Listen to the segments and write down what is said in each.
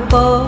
า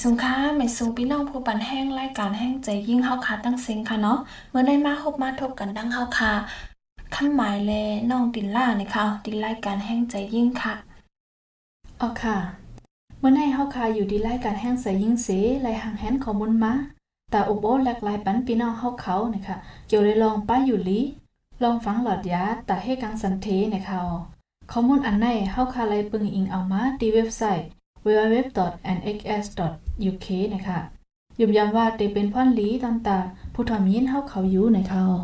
แม่ซุงค่ะแม่ซุงพี่น้องผู้ปันแห้งรายการแห้งใจยิ่งเฮาค่ะตั้งเซ็งค่ะเนาะเมื่อได้มาพบมาทบกันดังเฮาค่ะคำหมายแลน้องตินล่านี่ค่ะติรายการแห้งใจยิ่งค่ะอ๋อค่ะ เมื่อในเฮาคาอยู่ดีไล่การแห้งใสยิ่งเสไล่ห่างแหนข้อมูลมาแต่อบโอ้แหลกหลายปันพี่น้องเฮาเขานะคะเกี่ยวได้ลองป้าอยู่ลีลองฟังหลอดยาแต่ให้กังสันเทนะคะข้อมูลอันในเฮาคาไลปึงอิงเอามาที่เว็บไซต์ www.nxs.uk นะคะยืมย้ำว่าเตเป็นพ่อนลีตามตาผู้ทำยินเฮาเขาอยู่นะคะอ๋อ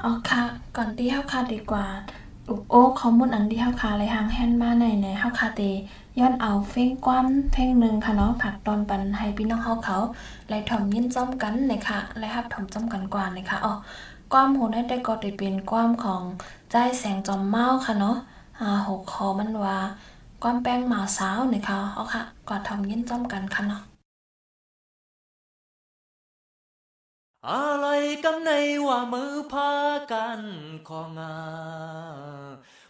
เอาค่ะ ก่อนที่เฮาค่ะดีกว่าอุโอ้ข้อมูลอันที่เฮาค่ะเลยหางแฮนมาในในเฮาค่ะเตย้อนเอาเพลงความเพลงหนึ่งค่ะเนาะผักตอนปันให้พี่น้องเฮาเขาไล่ถ่อมยินจ้อมกันนะคะไล่ฮับถ่อมจ้อมกันกว่านะคะอ๋อความโหได้ได้ก็ได้เป็นความของใจแสงจอมเมาค่ะเนาะอ่าหกคอมันว่า ความแป้งหมาสาวนะคะเอาค่ะก่อนถ่อมยินจ้อมกันค่ะเนาะอะไรกำในว่ามือพากันของา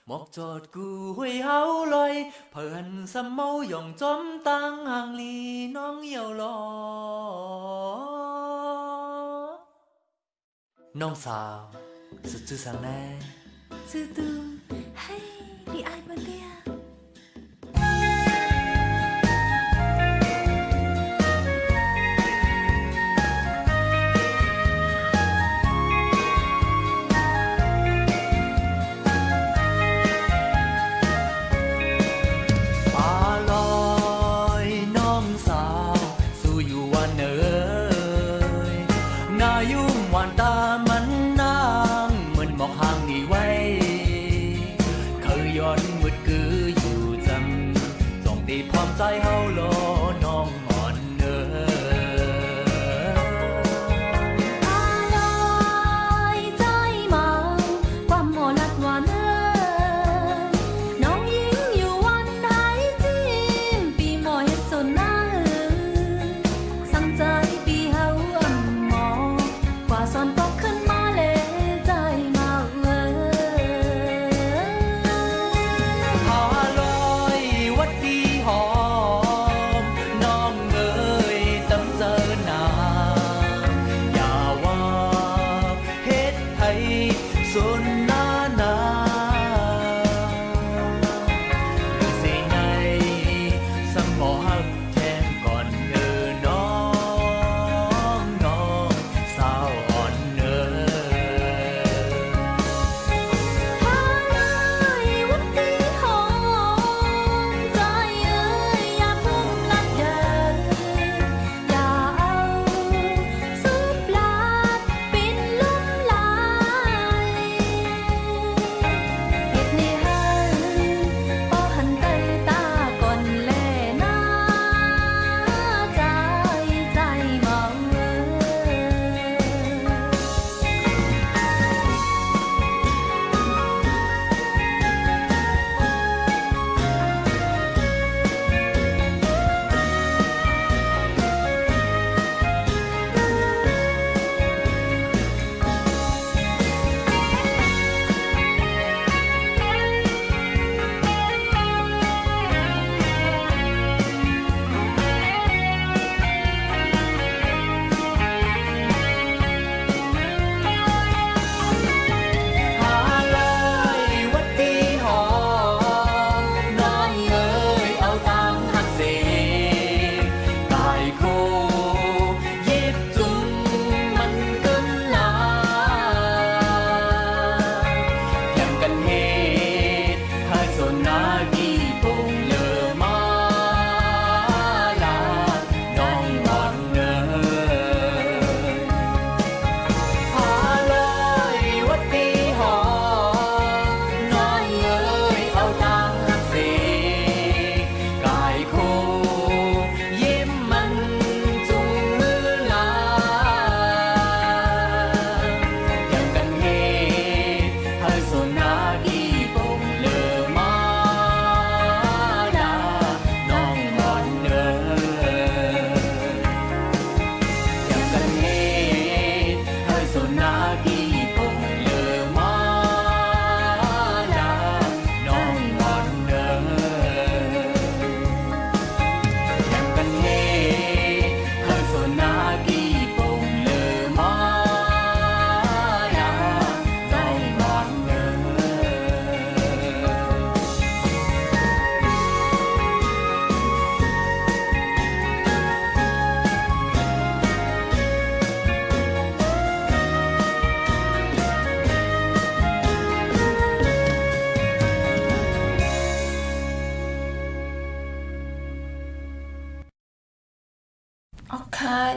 หมอกจอดกูห้วยเฮาลอยเพิ่นสำเมาหย่องจอมตังห่างลีน้องเหี่ยวรอน้องสาวสุดชื่อสังแน่จือตูให้ดีไอเบเตีย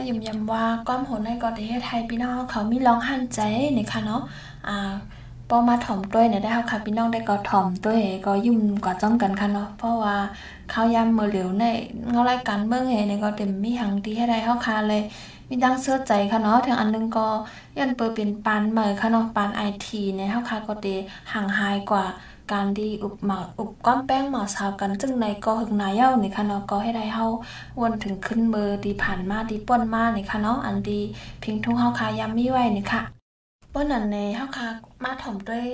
ยิมยำว่าก้อมโหนในกอประเทศไทยพี่น้องเขามีร้องหันใจนี่ค่ะเนาะอ่าปอมาถ่อมต้วยเนี่ยได้เฮาค่ะ พี่น้องได้ก็ถ่อมต้วยก็ยุ่มก็จ้อมกันค่ะเนาะเพราะว่าข้าวยำมือเหลวในเงารายการเบิ่งเฮเนี่ยก็เต็มมีหังดีให้ได้เฮาค่ะเลยมีดังเสื้อใจค่ะเนาะถึงอันหนึงก็ยันเปิดเป็นปานใหม่ค่ะเนาะปานไอทีเนี่ยเฮาค่ะก็เตห่างหายกว่า การดีอุบหมาอุบก้อนแป้งหมาสาวกันจึงในก็หึงนายเย้านี่ค่ะเนาะก็ให้ได้เฮาวนถึงขึ้นเบอร์ดีผ่านมาดีป่นมานี่ค่ะเนาะอันดีพิงทุ่งเฮาคายามมีไว้นี่ค่ะป่นอันในเฮาคามาถ่อมด้วย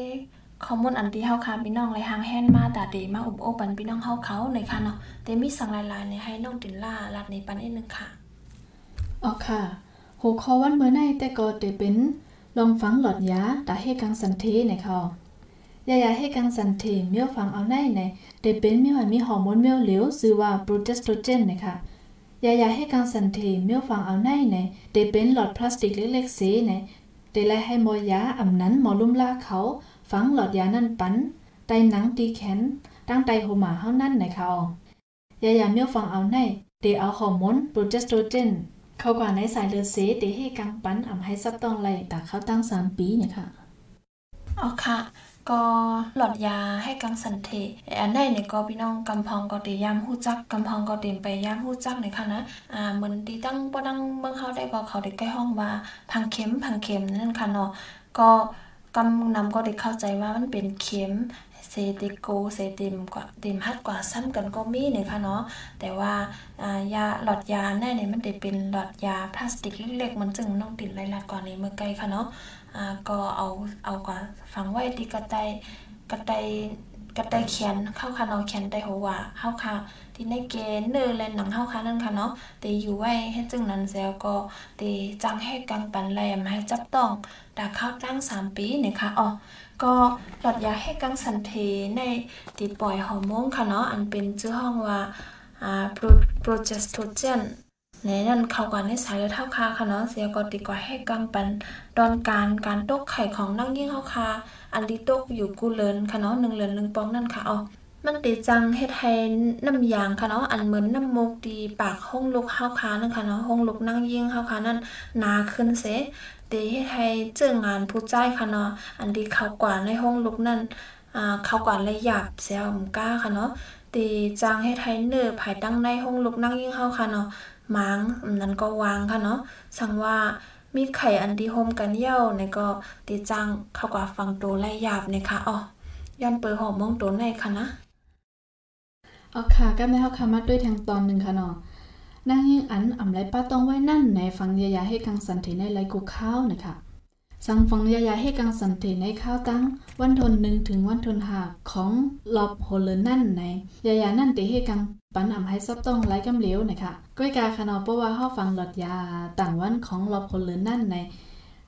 ข้อมูลอันที่เฮาคาพี่น้องไหลหางแฮนมาตาเดมาอุบโอปันพี่น้องเฮาเขาในค่ะเนาะแต่มีสั่งหลายๆนี่ให้น้องตินล่าลัดในปันนิดนึงค่ะอ๋อค่ะหัวข้อวันเมื่อในแต่ก็จะเป็นลองฟังหลอดยาตาให้กังสันเทในเขา ยายาให้กังสันเทเมียวฟังเอาในในเดเป็นมีว่ามีฮอร์โมนเมียวเหลวชื่อว่าโปรเจสโตรเจนนะคะยายาให้กังสันเทเมียวฟังเอาในในเดเป็นหลอดพลาสติกเล็กๆเสในเดไลให้มอยาอำนั้นหมอลุ่มลาเขาฟังหลอดยานั่นปันไตหนังตีแขนตั้งไตโฮมาเฮานั่นนะคะยายาเมียวฟังเอาในเดเอาฮอร์โมนโปรเจสโตรเจนเขากว่าในสายเลือดเสเดให้กังปันอำให้ซับต้องไล่ตาเขาตั้ง3ปีเนะคะอ๋อค่ะ ก็หลอดยาให้กังสันเทอันใดเนี่ยก็พี่น้องกำพองก็ตียามหู้จักกำพองก็เตมไปยามหู้จักในค่ะนะอ่าเหมือนที่ตั้งบ่ดังเมืองเขาได้ก็เขาได้ใกล้ห้องว่าพังเข็มพังเข็มนั่นค่ะเนาะก็กำนำก็ได้เข้าใจว่ามันเป็นเข็ม เซติโกเซติมกว่าติมฮัดกว่าซ้ำกันก็มีเนี่ยค่ะเนาะแต่ว่าอ่ายาหลอดยาแน่เนี่ยมันได้เป็นหลอดยาพลาสติกเล็กๆมันจึงน้องติดไล่ลัดกว่านี้เมื่อไกลค่ะเนาะอ่าก็เอาเอากว่าฝังไว้ที่กระไดกระไดกระไดเขียนเข้าค่ะเนาะเขียนได้หัวว่าเข้าค่ะที่ในเกณฑ์เนื้อและหนังเข้าค่ะนั่นค่ะเนาะตีอยู่ไว้ให้จึงนั้นเสียก็ตีจังให้กังปันแรมให้จับต้องดาเข้าตั้ง3ปีเนี่ยค่ะอ๋อ ก็หลอดยาให้กังสันเทในตีปล่อยฮอร์โมนค่ะเนาะอันเป็นชื่อห้องว่าอ่าโปรเจสโตรเจนในนั้นเขากันในสายเลือดเท่าคาค่ะเนาะเสียก็ดีกว่าให้กังปันตอนการการตกไข่ของนั่งยิ่งเท่าคาอันที่ตกอยู่กูเลินค่ะเนาะหนึ่งเลินหนึ่งปองนั่นค่ะอ๋อมันติจังเฮ็ดให้น้ำยางค่ะเนาะอันเหมือนน้ำมูกดีปากห้องลุกเฮาคานั่นค่ะเนาะห้องลุกนั่งยิ่งเฮาคานั่นหนาขึ้นเส ตีเฮ็ดให้เจองานผู้ใจค่ะเนาะอันที่เขากว่าในห้องลุกนั่นอ่าเขากว่าละหยาบเสียมก้าค่ะเนาะตีจังเฮ็ดให้เนื้อภายตั้งในห้องลุกนั่งยิ่งเฮาค่ะเนาะมังนั้นก็วางค่ะเนาะสั่งว่ามีไข่อันดีโฮมกันเย่าในก็ตีจังเขากว่าฟังตัวไล่หยาบเนี่ยค่ะอ๋อย้อนเปิดหอมมองตัวในค่ะนะอ๋อค่ะก็ไม่เฮาค่ะมาด้วยทางตอนหนึ่งค่ะเนาะ นางยิ่งอันอำไรป้าต้องไว้นั่นในฟังยายาให้กังสันเทในไรกูข้าวนะคะสั่งฟังยายาให้กังสันเทในข้าวตั้ง วันทนหนึ่งถึงวันทนหาของลอบโฮเลนั่นในยายานั่นเตให้กังปันอำให้ซับต้องไร้กำเหลวนะคะก้อยกาคานอเพราะว่าเฮาฟังหลอดยาต่างวันของลอบโฮเลนั่นใน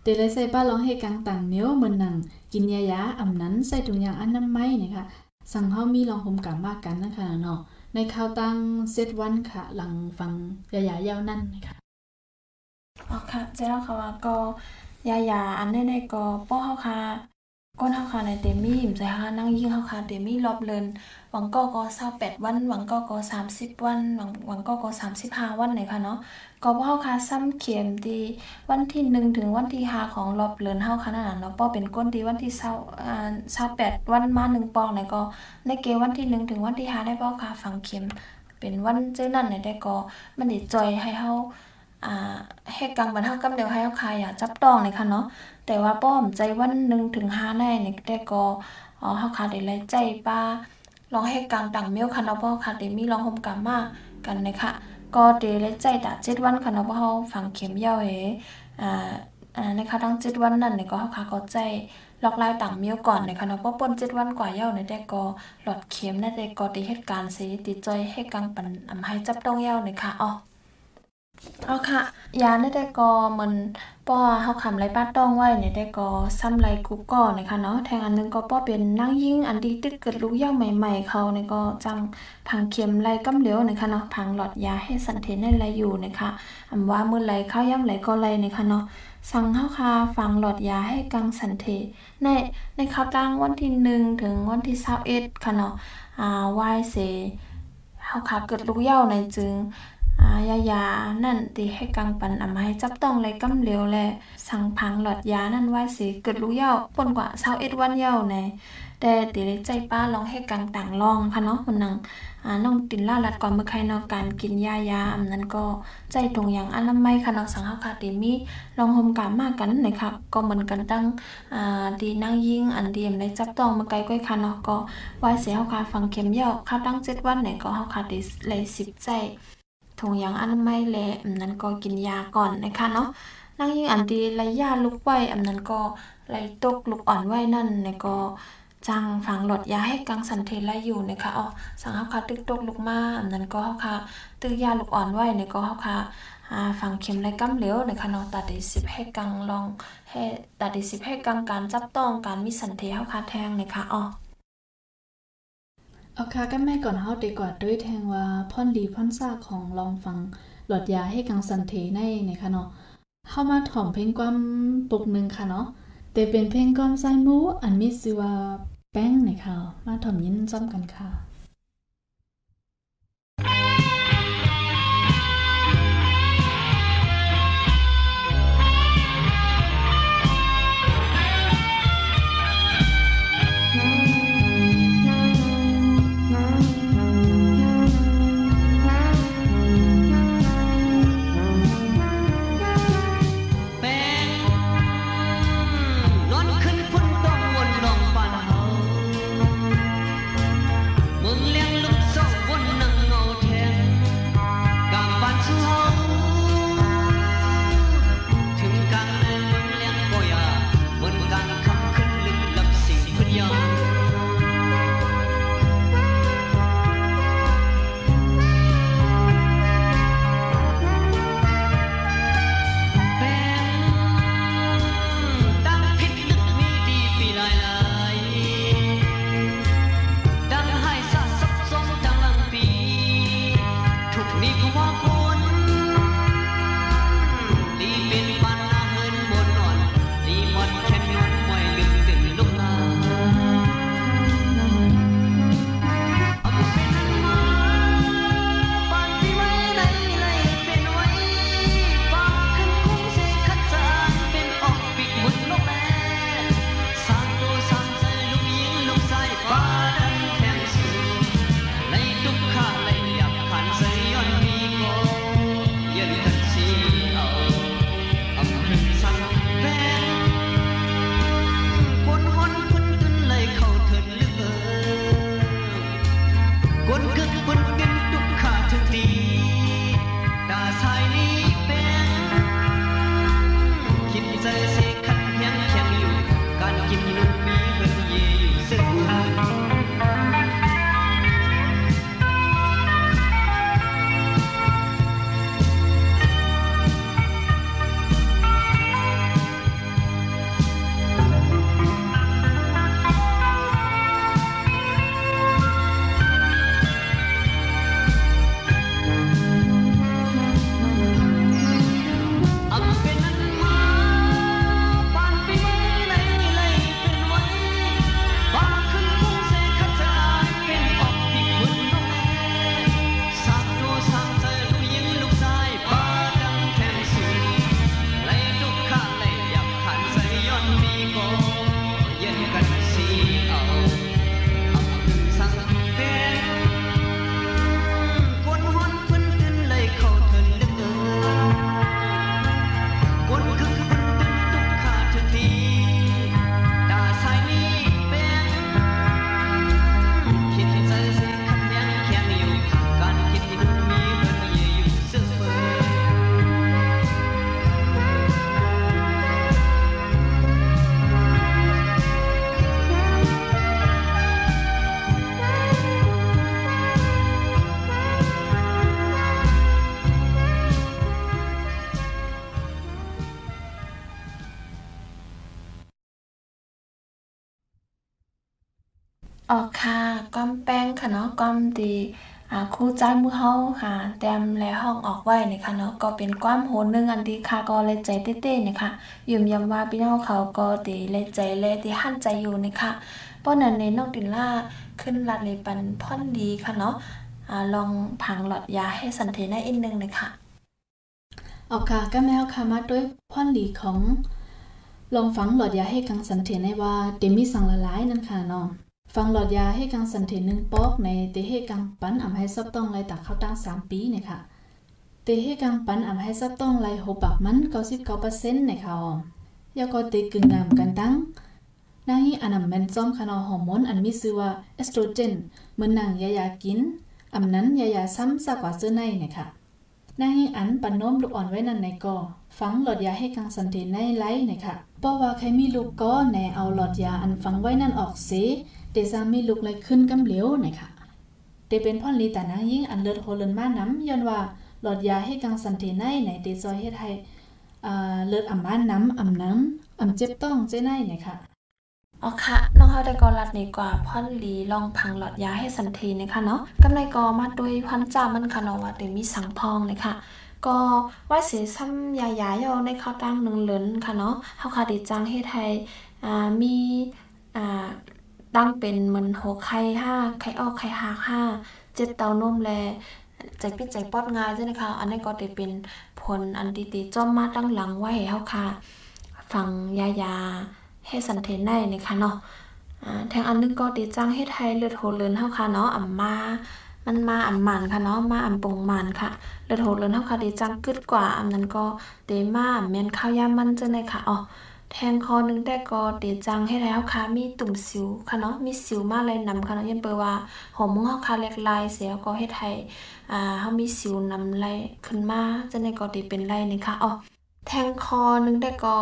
เตเลยใส่ป้าร้องให้กังต่างเมียวเหมือนหนังกินยายาอำนั้นใส่ถุงยางอันน้ำไม้นะคะสั่งเฮามีลองหมกามากกันนะคะเนาะ ในข่าวตั้งเซตวันค่ะ หลังฟังยายายาวนั่นนะคะอ๋อค่ะเจ้าค่ะว่าก็ยายาอันในในก็ป้อเฮาค่ะ ก้นเฮาค่ะในเตมี่มใจค่ะนั่งยิ่งเฮาค่ะเตมี่รอบเลินหวังก็ก็28วัน หวังก็ก็30วันหวังหวังก็ก็35วันไหนค่ะเนาะก็เฮาค่ะซ้ำเข็มที่วันที่1ถึงวันที่5ของรอบเลินเฮาค่ะนั่นน่ะเนาะป้อเป็นก้นที่วันที่20อ่า28วันมา1ปองไหนก็ในเกวันที่1ถึงวันที่5ได้ป้อค่ะฝังเข็มเป็นวันเจ้านั่นได้ก็มันได้จอยให้เฮาอ่าให้กังบันเฮากำเดียวให้เฮาคายอย่าจับต้องเลยค่ะเนาะ แต่ว่าป้อมใจวัน1ถึง5ได้นี่ได้ก็อ๋อเฮาคาได้ไล่ใจป้าลองให้กลางต่างเมียวค่ะเนาะบ่ค่ะได้มีลองห่มกามากันนะคะก็เดไล่ใจตา7วันค่ะเนาะบ่เฮาฝังเข็มยาวเฮอ่าอ่านะคะทั้ง7วันนั้นนี่ก็เฮาคาก็ใจลอกลายต่างเมียวก่อนนะคะเนาะเพราะปน7วันกว่าเย้าในแต่ก็หลอดเข็มในแต่ก็ติเหตุการณ์สิติจอยให้กังปันอำให้จับต้องเย้านะคะอ๋อ เอาค่ะ ยาในแต่ก็เหมือนป้อเฮาคำไรป้าต้องไว้ในแต่ก็ซ้ำไรกุ๊กก่อนะคะเนาะแทงอันนึงก็ป้อเป็นนั่งยิ่งอันที่ติดเกิดลูกย่าวใหม่ ๆ เขาในก็จังผังเข็มไรกำเหลวนะคะเนาะผังหลอดยาให้สันเทนในไรอยู่นะคะอำว่ามื้อไรเข้าย่ำไรก็ไรนะคะเนาะสั่งเฮาค่ะฟังหลอดยาให้กังสันเท ในในข่าวตั้งวันที่1ถึงวันที่21ค่ะเนาะอ่าวายเสเฮาค่ะเกิดลูกย่าในจึง ยายา นั่นตีให้กังปันอำมาให้จับต้องเลยกำเหลวแลสั่งพังหลอดยานั่นไว้สิเกิดรู้เย้าปนกว่าเศร้าเอ็ดวันเย้าในแต่ตีเลยใจป้าลองให้กังต่างลองค่ะเนาะมันนังอ่าน้องตินล่าลัดก่อนเมื่อใครนอกการกินยายาอำนั้นก็ใจตรงอย่างอันละไม่ค่ะน้องสังเฮาตีมีลองโฮมกามากกันนะคะก็เหมือนกันตั้งอ่าดีนั่งยิงอันเดียมได้จับต้องเมื่อไกลก้อยค่ะเนาะก็ไว้เสียเฮาค่ะฟังเข็มเย้าค่ะตั้ง7วันเนี่ยก็เฮาค่ะได้เลย10ใจ ถุงยางอนามัยแลอันนั้นก็กินยาก่อนนะคะเนาะนั่งยิ่งอันดีไรยาลุกไว้อันนั้นก็ไรตกลุกอ่อนไว้นั่นเนี่ยก็จังฝังหลดยาให้กังสันเทไลอยู่นะคะอ๋อสังเฮาค่ะตึกตกลูกมาอันนั้นก็เฮาค่ะตึกยาลูกอ่อนไว้เนี่ยก็เฮาค่ะอ่าฝังเข็มไรกำเหลวนะคะเนาะตัดได้10ให้กังลองให้ตัดได้10ให้กังการจับต้องการมีสันเทเฮาค่ะแทงนะคะอ๋อ เอาค่ะก็แม่ก่อนเฮาดีกว่าด้วยแทงว่าพ่อนดีพ่อนซ่าของลองฟังหลอดยาให้กังสันเทในนะคะเนาะเข้ามาถ่อมเพลงความปกหนึ่งค่ะเนาะแต่เป็นเพลงความไส้หมูอันมีชื่อว่าแป้งนะคะมาถ่อมยินซ้ำกันค่ะ อก ออกค่ะก้อมแป้งค่ะเนาะก้อมตีอ่าคู่ใจมือเฮาค่ะแต้มและห้องออกไว้นะคะเนาะก็เป็นความโหนึงอันดีค่ะก็เลยใจเต้ๆนะคะยืมย้ำว่าพี่น้องเขาก็ตีเลยใจเลยที่หั่นใจอยู่นะคะป้อนนั้นในน้องดินล่าขึ้นลัดเลยปันพ่อนดีค่ะเนาะอ่าลองผังหลอดยาให้สันเทได้อีกนึงนะคะเอาค่ะก็แมวค่ะมาด้วยพ่อนหลีของลองฟังหลอดยาให้กังสันเทในว่าเดมีสังละลายนั่นค่ะเนาะ ฟังหลอดยาให้กังสันเทนหนึ่งปอกในเตให้กังปันอำให้ซับต้องไรตักเข้าตั้งสามปีเนี่ยค่ะเตให้กังปันอำให้ซับต้องไรโหปักมันเก้าสิบเก้าเปอร์เซ็นต์เนี่ยค่ะยาก็เตกึ่งงามกันตั้งนางฮีอันนำแมนจอมคานอฮอร์โมนอันมีชื่อว่าเอสโตรเจนเหมือนนางยายากินอำนั้นยายาซ้ำซากว่าเสื้อในเนี่ยค่ะนางฮิงอันปันน้มลูกอ่อนไว้นั่นในกอฟังหลอดยาให้กังสันติในไลฟ์นะคะเพราะว่าใครมีลูกก็แนเอาหลอดยาอันฟังไว้นั่นออกเส เดซามีลูกเลยขึ้นกำเหลียวนะคะเตเป็นพ่อลีแต่นางยิ่งอันเลิศโฮเลินมาน้ำย้อนว่าหลอดยาให้กังสันติในไหนเตซอยเฮ็ดให้อ่าเลิศอ่ำมานน้ำอ่ำน้ำอ่ำเจ็บต้องเจ้ในนะคะอ๋อค่ะน้องเฮาได้กอรัดนี่กว่าพ่อนลีลองพังหลอดยาให้สันทีนะคะเนาะกำไรกอมาด้วยพันจ่ามันค่ะเนาะว่าเดมีสังพองเลยค่ะก็ว่าเสียซ้ำยายาย่อในข้าวตั้งหนึ่งเหลินค่ะเนาะเฮาค่ะดีจังเฮ็ดให้อ่ามีอ่า ตั้งเป็นเหมือนหัวไข่ห้าไข่ออกไข่หักห้าเจ็ดเตานมแลใจปิดใจปอดง่ายใช่ไหมคะอันนี้ก็ได้เป็นผลอันดีๆจอมมาตั้งหลังไว้ให้เฮาค่ะ ฟังยายาให้สันเทนได้นะคะเนาะอ่าแทงอันนึงก็ดีจังเฮ็ดให้เลือดโหเลินเฮาค่ะเนาะอ่ำมา มันมาอ่ำหมันค่ะเนาะมาอ่ำปงหมันค่ะเลือดโหเลินเฮาค่ะดีจังกึดกว่าอันนั้นก็เตมาแม่นข้าวยามมันจังได๋ค่ะอ๋อ แทงคอนึงได้ก็ดีจังให้แล้วค่ะ มีตุ่มสิวค่ะเนาะ มีสิวมาเลยนำค่ะเนาะยันเปอว่าหอมมุงเฮาค่ะเล็กลายเสียก็เฮ็ดให้อ่าเฮามีสิวนำไหลขึ้นมาจังได๋ก็ดีเป็นไรนี่ค่ะอ๋อแทงคอนึงได้ก็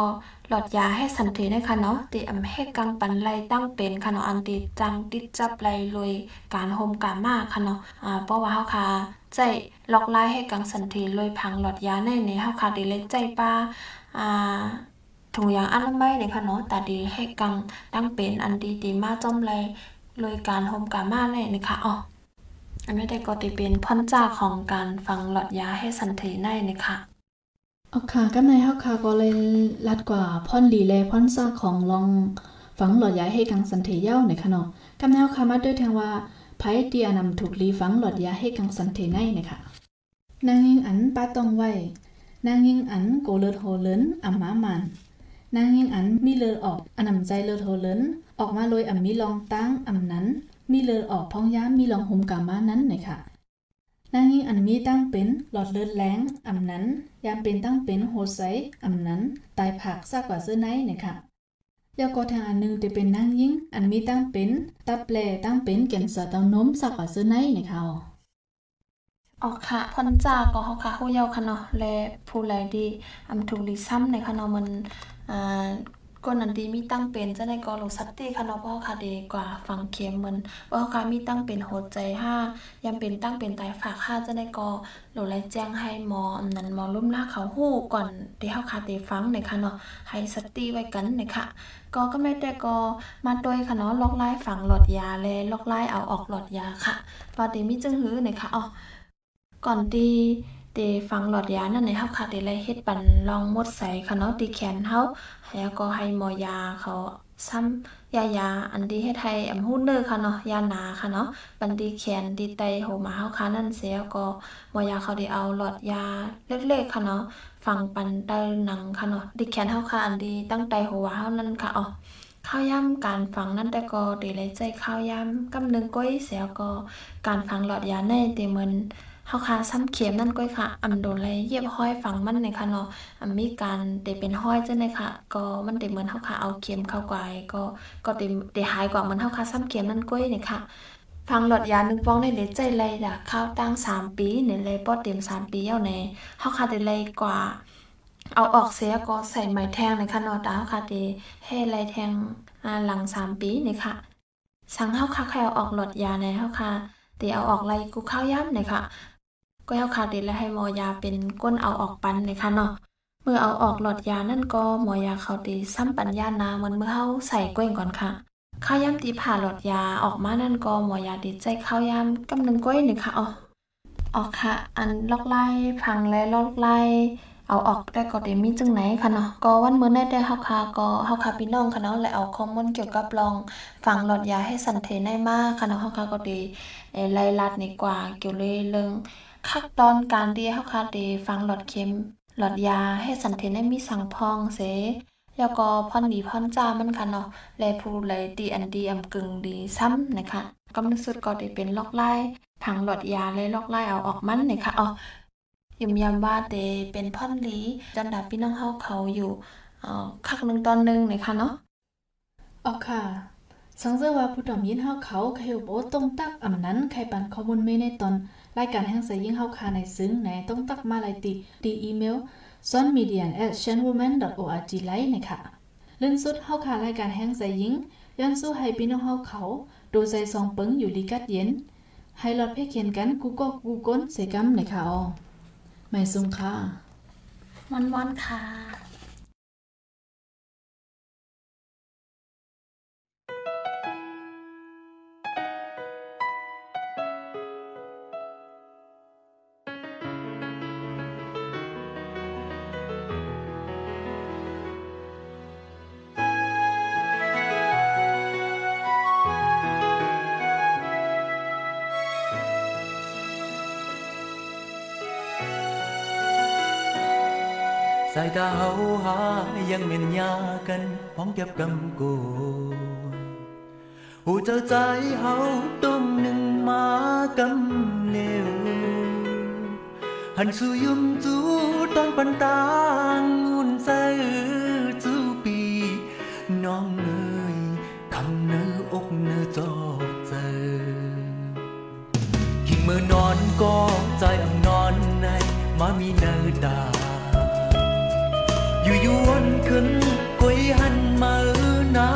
หลอดยาให้สันติได้ค่ะเนาะติอำให้กังปันไลตั้งเป็นค่ะเนาะอันติจังติดจับไลลอยการโฮมการมากค่ะเนาะอ่าเพราะว่าเฮาค่ะใจล็อกไลให้กังสันติลอยพังหลอดยาในในเฮาค่ะไดีเลยใจป้าอ่า ถุงยางอนามัยเนี่ยค่ะเนาะแต่ดีให้กังตั้งเป็นอันดีดีมาจอมไลลยการโฮมการมาเลยนะคะอ๋ออันนี้ได้ก็ติเป็นพ่อนจ้าของการฟังหลอดยาให้สันติในนะคะเอค่ะกำในเฮาค่ะก็เลยลัดกว่าพ่อนหลีแลพ่อนซากของลองฝังหลอดยาให้กังสันเทเย้าในค่ะเนาะกำในเฮาค่ะมาด้วยแทงว่าไผเตียนำถูกลีฝังหลอดยาให้กังสันเทในนะคะนางยิงอันป้าต้องไว้นางยิงอันโกเลิดโหเลินอ่ำมามัน นางยิงอันมีเลือดออกอันำใจเลือดโหเลินออกมาโดยอ่ำมีลองตั้งอ่ำนั้น มีเลือดออกพองย้ามมีลองหุมกามานั้นหนะคะนางยิงอันมีตั้งเป็นหลอดเลือดแรงอ่ำนั้นยามเป็นตั้งเป็นโหดใสอ่ำนั้น ตายผักซากกว่าเสื้อไนหนะคะยาก็ทางอันหนึงจะเป็นนางยิงอันมีตั้งเป็นตับแปลตั้งเป็นแก่นสะเตานมซากกว่าเสื้อไนหนะคะ ออกค่ะพอนจาก็เฮาค่ะฮู้เยาค่ะเนาะและผู้แลดีอำถูกลิซ้ำในค่ะเนาะมันอ่าก้นอันดีมีตั้งเป็นจะได้ก็ลงสัตติค่ะเนาะพราะเฮาค่ะดีกว่าฟังเข็มเหมือนว่าค่ะมีตั้งเป็นโหดใจห้ายามเป็นตั้งเป็นตายฝากห้าจะได้ก็โหลแลแจ้งให้หมออันนั้นหมอลุ่มลาเขาฮู้ก่อนที่เฮาค่ะได้ฟังในค่ะเนาะให้สติไว้กันในค่ะก็ก็ไม่ได้ก็มาโดยค่ะเนาะล็อกไล่ฝังหลอดยาและล็อกไล่เอาออกหลอดยาค่ะว่าดีมีจึงหื้อในค่ะอ๋อ ก่อนตีเตฟังหลอดยานั่นในเฮาค่ะเดเลยเฮ็ดปันลองมดใส่ค่ะเนาะตีแขนเฮาแล้วก็ให้หมอยาเขาซ้ำยายาอันดีเฮ็ดให้อำฮู้เนอค่ะเนาะยาหนาค่ะเนาะปันดีแขนดีไตโหมาเฮาค่ะนั่นเสียก็หมอยาเขาได้เอาหลอดยาเล็กๆค่ะเนาะฟังปันใต้หนังค่ะเนาะดีแขนเฮาค่ะอันดีตั้งใจหัวเฮานั่นค่ะอ๋อข้าวย่ำการฟังนั่นแต่ก็ดีเลยใจข้าวย่ำกำนึงก้อยเสียก็การฟังหลอดยาในเตเหมือน เฮาค่ะซ้ำเข็มนั่นก้อยค่ะอำโดนเลยเย็บห้อยฟังมันในค่ะเนาะอำมีการเตเป็นห้อยจังได๋ค่ะ ก็มันเตเหมือนเฮาค่ะเอาเข็มเข้ากายก็ก็เตเตหายกว่ามันเฮาค่ะซ้ำเข็มนั่นก้อยนี่ค่ะฟังหลอดยานึงฟองในเดใจเลยด่ะข้าวตั้ง3ปีในเลยปอดเต็ม3ปีเอาแน่เฮาค่ะได้เลยกว่าเอาออกเสียก็ใส่ไหมแทงในค่ะเนาะตาเฮาค่ะเตให้ไหลแทงหลังสามปีนี่ค่ะ สังเฮาค่ะใครเอาออกหลอดยาในเฮาค่ะเดี๋ยวเอาออกไล่กูข้าวย่ำนี่ค่ะ ก็เฮาค่ะเดี๋ยวให้หมอยาเป็นก้นเอาออกปันนี่ค่ะเนาะเมื่อเอาออกหลอดยานั่นก็หมอยาเขาตีซ้ำปัญญานาเหมือนเมื่อเฮาใส่ก้วยก่อนค่ะข้าวย่ำตีผ่าหลอดยาออกมานั่นก็หมอยาดีใจข้าวย่ำกำนึงก้อยนี่งค่ะอ๋อออกค่ะ อันลอกไล่พังและลอกไล่เอาออกได้ก็เดมีจึงไหนค่ะเนาะก็วันเมื้อนี้ได้เฮาค่ะก็เฮาค่ะพี่น้องค่ะเนาะและเอาข้อมูลเกี่ยวกับลองฟังหลอดยาให้สันเทได้มากค่ะเนาะเฮาค่ะก็ดีไล่ลัดนี่กว่าเกี่ยวเลยเรื่อง ขั้นตอนการที่เฮาค่ะได้ฟังหลอดเข็ม หลอดยาให้สันเทนได้มีสังพองเสแล้วก็พ่อนดีพ่อนจ้ามันค่ะเนาะและผู้ใดดีอันดีอำกึ่งดีซ้ำนะคะกำลังสุดก็ได้เป็นลอกไล่พังหลอดยาและลอกไล่เอาออกมันนะคะอ๋อยิมยามว่าเตเป็นพ่อนลีจันดาพี่น้องเฮาเขาอยู่เอ่อคักหนึ่งตอนหนึ่งนะคะเนาะอ๋อค่ะสังเจอว่าผู้ดอมยินเฮาเขาใครโบตรงตักอ่ำนั้นใครปันข้อมูลไม่ในตอน รายการแห่งเสยยิ่งเฮาคาในซึ้งในต้องตักมาลายติดีอีเมลซ่อนมีเดีย at channelwoman.org ไลน์นะคะลื่นสุดเฮาค่ะรายการแห้งใส่ยิงย้อนสู้ให้พี่น้องเฮาเขาดูใจซองเปิงอยู่ลีกัดเย็นให้หลอดเพกเขียนกันกูก็กูก้นเสกัมนะคะอ๋อไม่ซุงค่ะวันวันค่ะ ตาเฮาหายังเหม็นยากันพ้องเก็บกำกูหูเจ้าใจเฮาต้มหนึ่งมากำเลวหันสู่ยุมจูตอนปันตางงุนใส่จูปีน้องเอ้ยคำเนื้ออกเนื้อจอกเจอคิงมือนอนก็ใจอ่ำนอนในมามีเนื้อดา ยวนขึ้นกุยหันมาน้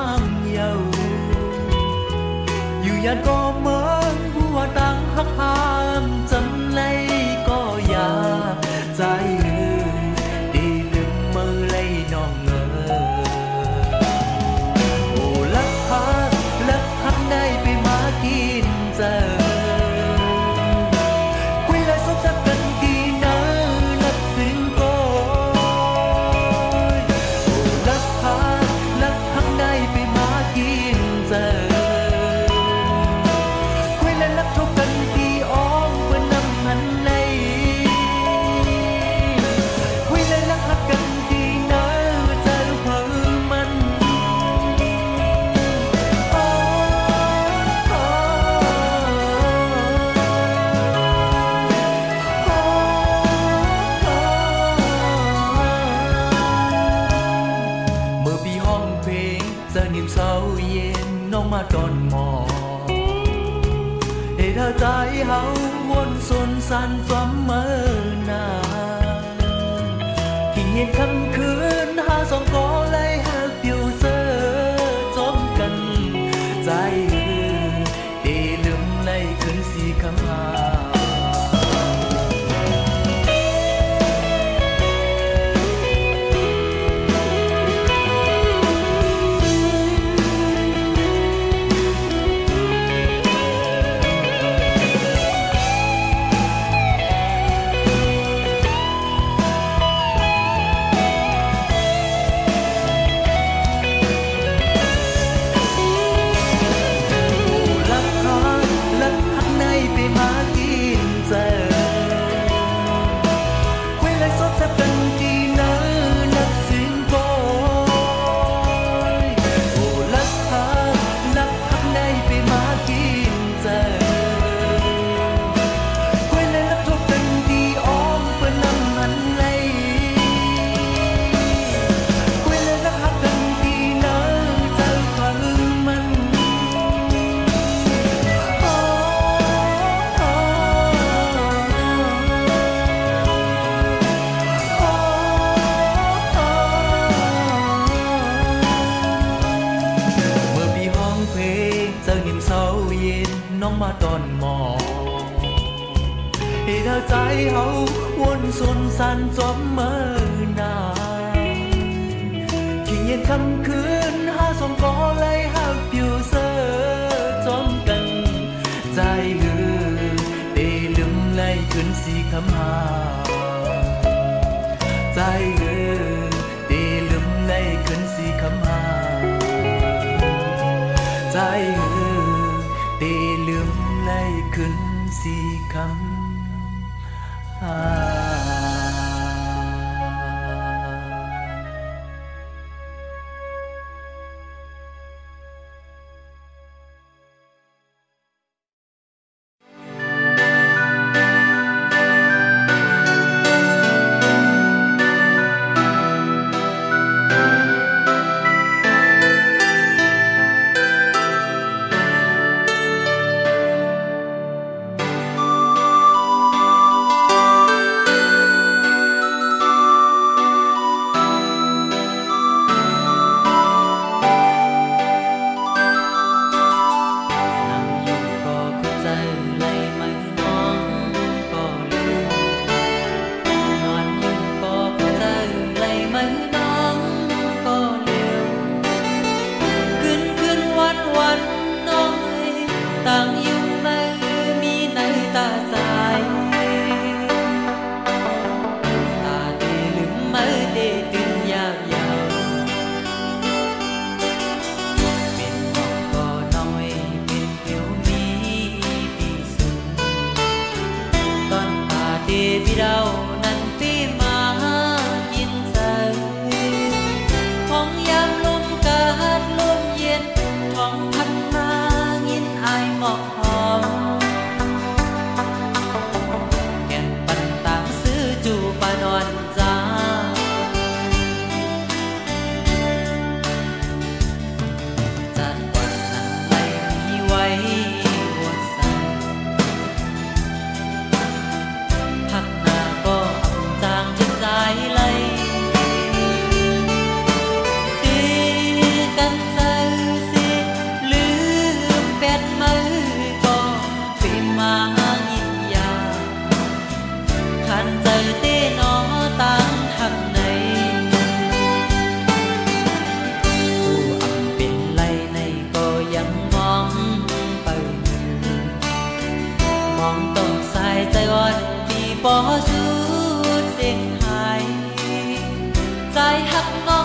สั Ebirao ต้องใส่ใจอ่อนดีบ่สูสีไหใจฮักน้